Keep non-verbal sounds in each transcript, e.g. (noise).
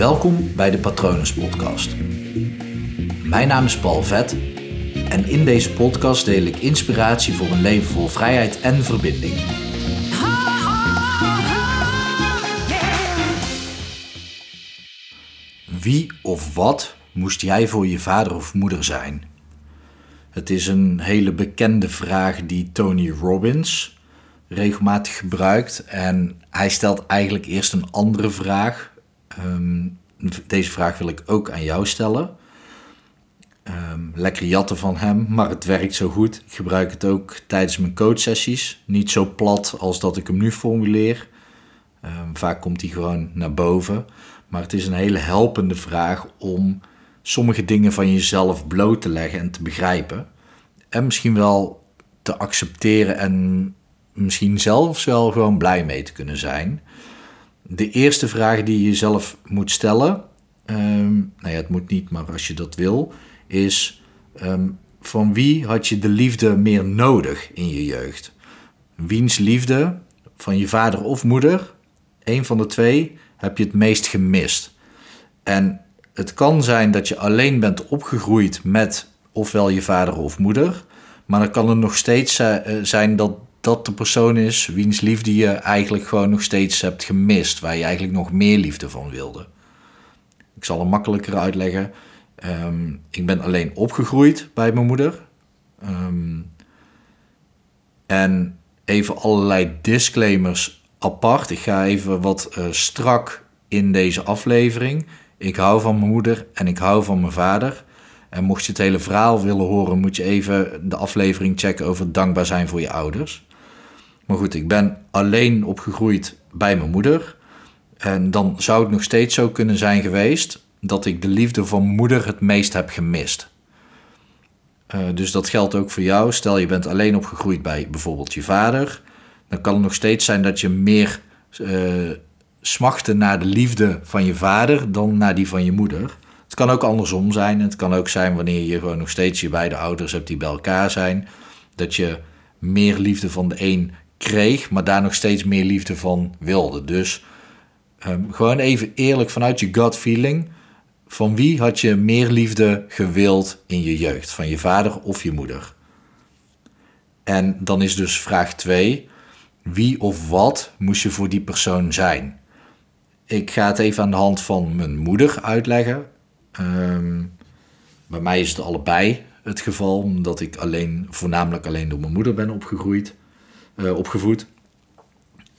Welkom bij de Patronus Podcast. Mijn naam is Paul Vet en in deze podcast deel ik inspiratie voor een leven vol vrijheid en verbinding. Wie of wat moest jij voor je vader of moeder zijn? Het is een hele bekende vraag die Tony Robbins regelmatig gebruikt. En hij stelt eigenlijk eerst een andere vraag. Ehm, deze vraag wil ik ook aan jou stellen. Ehm, lekker jatten van hem, maar het werkt zo goed. Ik gebruik het ook tijdens mijn coachsessies. Niet zo plat als dat ik hem nu formuleer. Ehm, vaak komt hij gewoon naar boven. Maar het is een hele helpende vraag om sommige dingen van jezelf bloot te leggen en te begrijpen. En misschien wel te accepteren en misschien zelfs wel gewoon blij mee te kunnen zijn. De eerste vraag die je jezelf moet stellen, um, nou ja, het moet niet, maar als je dat wil, is ehm, van wie had je de liefde meer nodig in je jeugd? Wiens liefde, van je vader of moeder, een van de twee, heb je het meest gemist? En het kan zijn dat je alleen bent opgegroeid met ofwel je vader of moeder, maar dan kan het nog steeds eh, zijn dat dat de persoon is wiens liefde je eigenlijk gewoon nog steeds hebt gemist, waar je eigenlijk nog meer liefde van wilde. Ik zal het makkelijker uitleggen. Ehm, ik ben alleen opgegroeid bij mijn moeder. Ehm, en even allerlei disclaimers apart. Ik ga even wat uh, strak in deze aflevering. Ik hou van mijn moeder en ik hou van mijn vader. En mocht je het hele verhaal willen horen, moet je even de aflevering checken over dankbaar zijn voor je ouders. Maar goed, ik ben alleen opgegroeid bij mijn moeder. En dan zou het nog steeds zo kunnen zijn geweest dat ik de liefde van moeder het meest heb gemist. Uh, dus dat geldt ook voor jou. Stel je bent alleen opgegroeid bij bijvoorbeeld je vader. Dan kan het nog steeds zijn dat je meer uh, smachtte naar de liefde van je vader dan naar die van je moeder. Het kan ook andersom zijn. Het kan ook zijn wanneer je gewoon nog steeds je beide ouders hebt die bij elkaar zijn. Dat je meer liefde van de een kreeg, maar daar nog steeds meer liefde van wilde. Dus um, gewoon even eerlijk vanuit je gut feeling. Van wie had je meer liefde gewild in je jeugd? Van je vader of je moeder? En dan is dus vraag 2. Wie of wat moest je voor die persoon zijn? Ik ga het even aan de hand van mijn moeder uitleggen. Um, bij mij is het allebei het geval, omdat ik alleen, voornamelijk alleen door mijn moeder ben opgegroeid. Uh, opgevoed.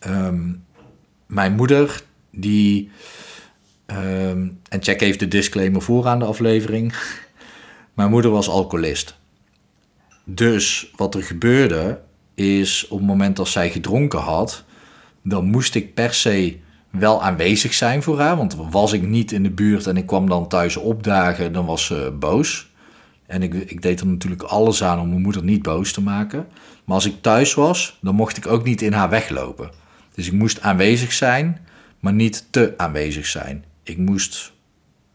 Um, mijn moeder, die. Um, en check even de disclaimer voor aan de aflevering. (laughs) mijn moeder was alcoholist. Dus wat er gebeurde, is op het moment dat zij gedronken had, dan moest ik per se wel aanwezig zijn voor haar. Want was ik niet in de buurt en ik kwam dan thuis opdagen, dan was ze boos. En ik, ik deed er natuurlijk alles aan om mijn moeder niet boos te maken. Maar als ik thuis was, dan mocht ik ook niet in haar weglopen. Dus ik moest aanwezig zijn, maar niet te aanwezig zijn. Ik moest,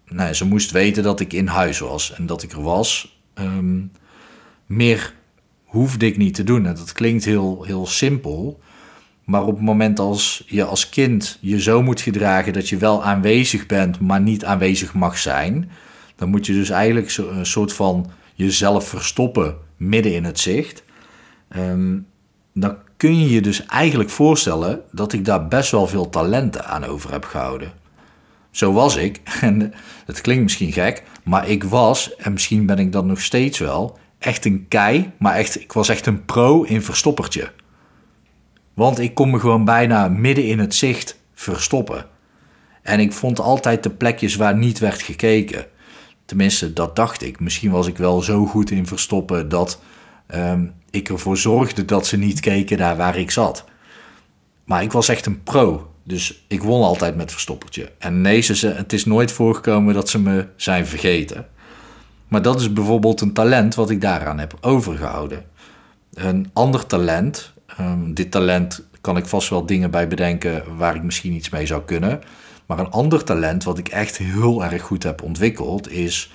nee, ze moest weten dat ik in huis was en dat ik er was. Um, meer hoefde ik niet te doen. En dat klinkt heel, heel simpel. Maar op het moment als je als kind je zo moet gedragen dat je wel aanwezig bent, maar niet aanwezig mag zijn, dan moet je dus eigenlijk zo, een soort van jezelf verstoppen midden in het zicht. Um, dan kun je je dus eigenlijk voorstellen dat ik daar best wel veel talenten aan over heb gehouden. Zo was ik, (laughs) en het klinkt misschien gek, maar ik was, en misschien ben ik dat nog steeds wel, echt een kei, maar echt, ik was echt een pro in verstoppertje. Want ik kon me gewoon bijna midden in het zicht verstoppen. En ik vond altijd de plekjes waar niet werd gekeken. Tenminste, dat dacht ik. Misschien was ik wel zo goed in verstoppen dat um, ik ervoor zorgde dat ze niet keken naar waar ik zat. Maar ik was echt een pro. Dus ik won altijd met verstoppertje. En nee, ze, het is nooit voorgekomen dat ze me zijn vergeten. Maar dat is bijvoorbeeld een talent wat ik daaraan heb overgehouden. Een ander talent, um, dit talent kan ik vast wel dingen bij bedenken waar ik misschien iets mee zou kunnen. Maar een ander talent wat ik echt heel erg goed heb ontwikkeld is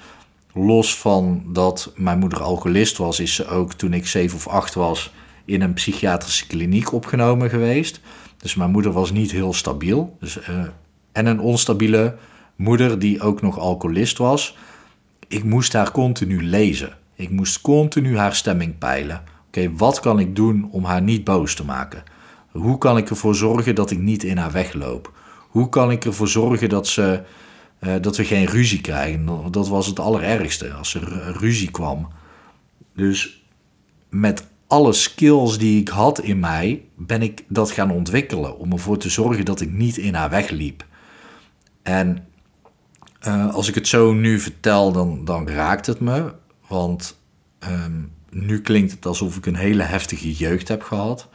los van dat mijn moeder alcoholist was, is ze ook toen ik zeven of acht was in een psychiatrische kliniek opgenomen geweest. Dus mijn moeder was niet heel stabiel. Dus, uh, en een onstabiele moeder die ook nog alcoholist was. Ik moest haar continu lezen. Ik moest continu haar stemming peilen. Oké, wat kan ik doen om haar niet boos te maken? Hoe kan ik ervoor zorgen dat ik niet in haar wegloop? Hoe kan ik ervoor zorgen dat, ze, uh, dat we geen ruzie krijgen? Dat was het allerergste, als er ruzie kwam. Dus met alle skills die ik had in mij, ben ik dat gaan ontwikkelen. Om ervoor te zorgen dat ik niet in haar wegliep. En uh, als ik het zo nu vertel, dan, dan raakt het me. Want um, nu klinkt het alsof ik een hele heftige jeugd heb gehad.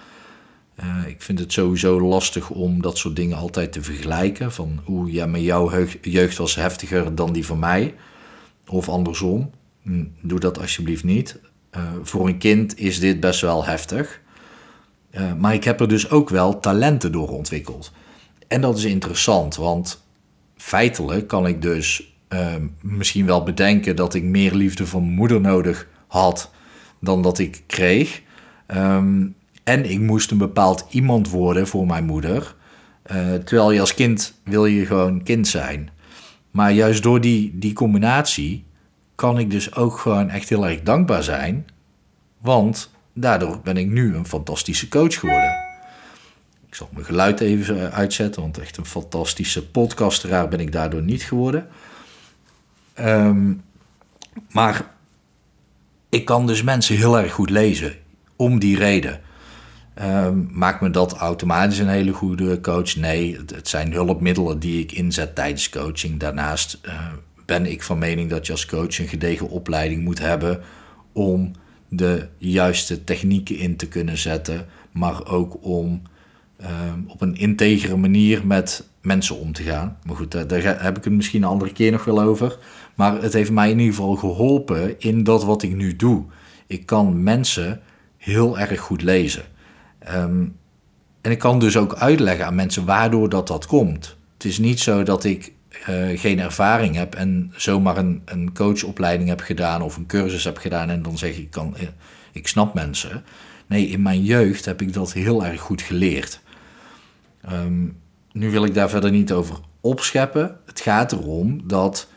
Uh, ik vind het sowieso lastig om dat soort dingen altijd te vergelijken. Van hoe ja, maar jouw jeugd was heftiger dan die van mij. Of andersom. Hm, doe dat alsjeblieft niet. Uh, voor een kind is dit best wel heftig. Uh, maar ik heb er dus ook wel talenten door ontwikkeld. En dat is interessant, want feitelijk kan ik dus uh, misschien wel bedenken dat ik meer liefde van moeder nodig had dan dat ik kreeg. Um, en ik moest een bepaald iemand worden voor mijn moeder. Uh, terwijl je als kind wil je gewoon kind zijn. Maar juist door die, die combinatie kan ik dus ook gewoon echt heel erg dankbaar zijn. Want daardoor ben ik nu een fantastische coach geworden. Ik zal mijn geluid even uitzetten, want echt een fantastische podcasteraar ben ik daardoor niet geworden. Um, maar ik kan dus mensen heel erg goed lezen. Om die reden. Um, maakt me dat automatisch een hele goede coach? Nee, het, zijn hulpmiddelen die ik inzet tijdens coaching. Daarnaast uh, ben ik van mening dat je als coach een gedegen opleiding moet hebben om de juiste technieken in te kunnen zetten, maar ook om uh, op een integere manier met mensen om te gaan. Maar goed, daar, daar heb ik het misschien een andere keer nog wel over. Maar het heeft mij in ieder geval geholpen in dat wat ik nu doe. Ik kan mensen heel erg goed lezen. Um, en ik kan dus ook uitleggen aan mensen waardoor dat, dat komt. Het is niet zo dat ik uh, geen ervaring heb en zomaar een, een coachopleiding heb gedaan of een cursus heb gedaan en dan zeg ik, kan, eh, ik snap mensen. Nee, in mijn jeugd heb ik dat heel erg goed geleerd. Um, nu wil ik daar verder niet over opscheppen. Het gaat erom dat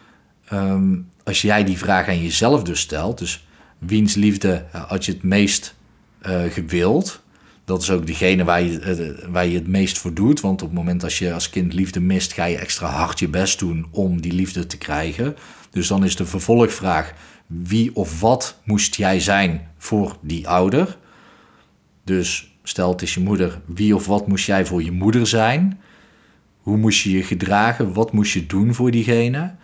um, als jij die vraag aan jezelf dus stelt, dus wiens liefde had je het meest uh, gewild, dat is ook degene waar je, uh, waar je het meest voor doet. Want op het moment als je als kind liefde mist, ga je extra hard je best doen om die liefde te krijgen. Dus dan is de vervolgvraag: wie of wat moest jij zijn voor die ouder? Dus stel het is je moeder, wie of wat moest jij voor je moeder zijn? Hoe moest je je gedragen? Wat moest je doen voor diegene?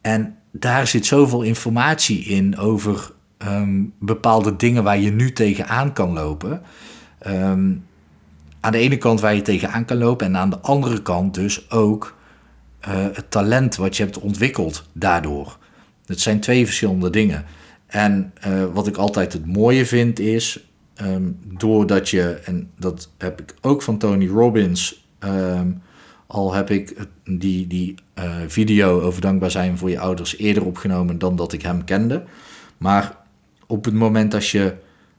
En daar zit zoveel informatie in over um, bepaalde dingen waar je nu tegenaan kan lopen. Um, aan de ene kant waar je tegenaan kan lopen en aan de andere kant dus ook uh, het talent wat je hebt ontwikkeld daardoor. Het zijn twee verschillende dingen. En uh, wat ik altijd het mooie vind is, um, doordat je, en dat heb ik ook van Tony Robbins, al heb ik die, die uh, video over dankbaar zijn voor je ouders eerder opgenomen dan dat ik hem kende. Maar op het moment dat je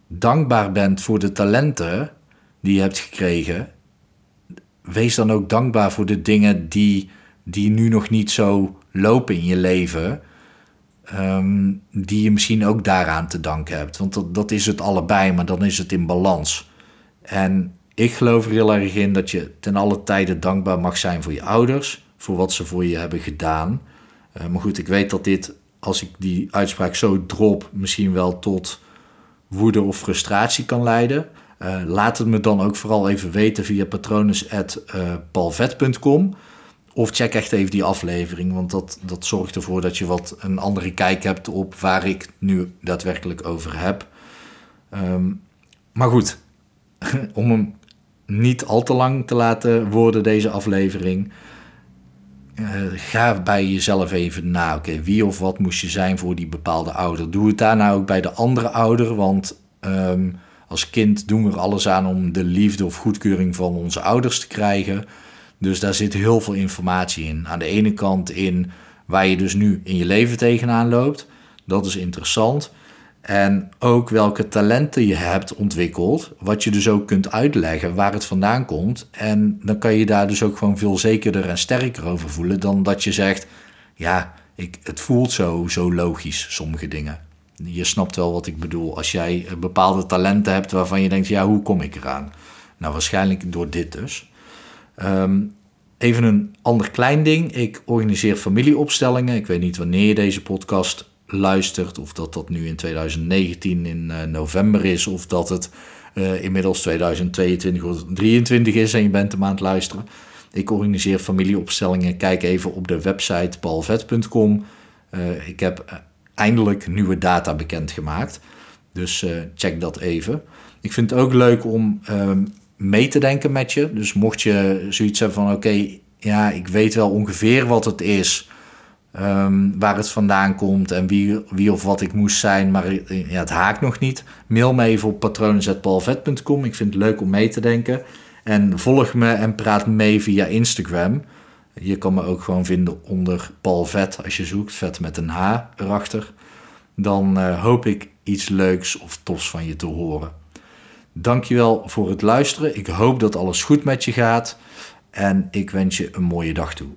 dankbaar bent voor de talenten die je hebt gekregen, wees dan ook dankbaar voor de dingen die, die nu nog niet zo lopen in je leven. Um, die je misschien ook daaraan te danken hebt. Want dat, dat is het allebei, maar dan is het in balans. En ik geloof er heel erg in dat je ten alle tijde dankbaar mag zijn voor je ouders, voor wat ze voor je hebben gedaan. Uh, maar goed, ik weet dat dit, als ik die uitspraak zo drop, misschien wel tot woede of frustratie kan leiden. Uh, laat het me dan ook vooral even weten via patronus.palvet.com. Of check echt even die aflevering, want dat, dat zorgt ervoor dat je wat een andere kijk hebt op waar ik nu daadwerkelijk over heb. Um, maar goed, (laughs) om hem niet al te lang te laten worden, deze aflevering. Uh, ga bij jezelf even na. Oké, wie of wat moest je zijn voor die bepaalde ouder? Doe het daarna ook bij de andere ouder. Want um, als kind doen we er alles aan om de liefde of goedkeuring van onze ouders te krijgen. Dus daar zit heel veel informatie in. Aan de ene kant in waar je dus nu in je leven tegenaan loopt. Dat is interessant. En ook welke talenten je hebt ontwikkeld, wat je dus ook kunt uitleggen waar het vandaan komt. En dan kan je daar dus ook gewoon veel zekerder en sterker over voelen dan dat je zegt, ja, ik, het voelt zo, zo logisch, sommige dingen. Je snapt wel wat ik bedoel. Als jij bepaalde talenten hebt waarvan je denkt, ja, hoe kom ik eraan? Nou, waarschijnlijk door dit dus. Ehm, even een ander klein ding. Ik organiseer familieopstellingen. Ik weet niet wanneer je deze podcast luistert, of dat dat nu in 2019 in uh, november is, of dat het uh, inmiddels 2022 of 2023 is en je bent hem aan het luisteren. Ik organiseer familieopstellingen. Kijk even op de website paulvet.com. Uh, eh, ik heb eindelijk nieuwe data bekendgemaakt. Dus check dat even. Ik vind het ook leuk om ehm, mee te denken met je. Dus mocht je zoiets hebben van: oké, ja, ik weet wel ongeveer wat het is. Ehm, waar het vandaan komt en wie, wie of wat ik moest zijn, maar ja, het haakt nog niet. Mail me even op patronen.paulvet.com. Ik vind het leuk om mee te denken. En volg me en praat mee via Instagram. Je kan me ook gewoon vinden onder Paul Vet als je zoekt, vet met een H erachter. Dan uh, hoop ik iets leuks of tofs van je te horen. Dankjewel voor het luisteren. Ik hoop dat alles goed met je gaat. En ik wens je een mooie dag toe.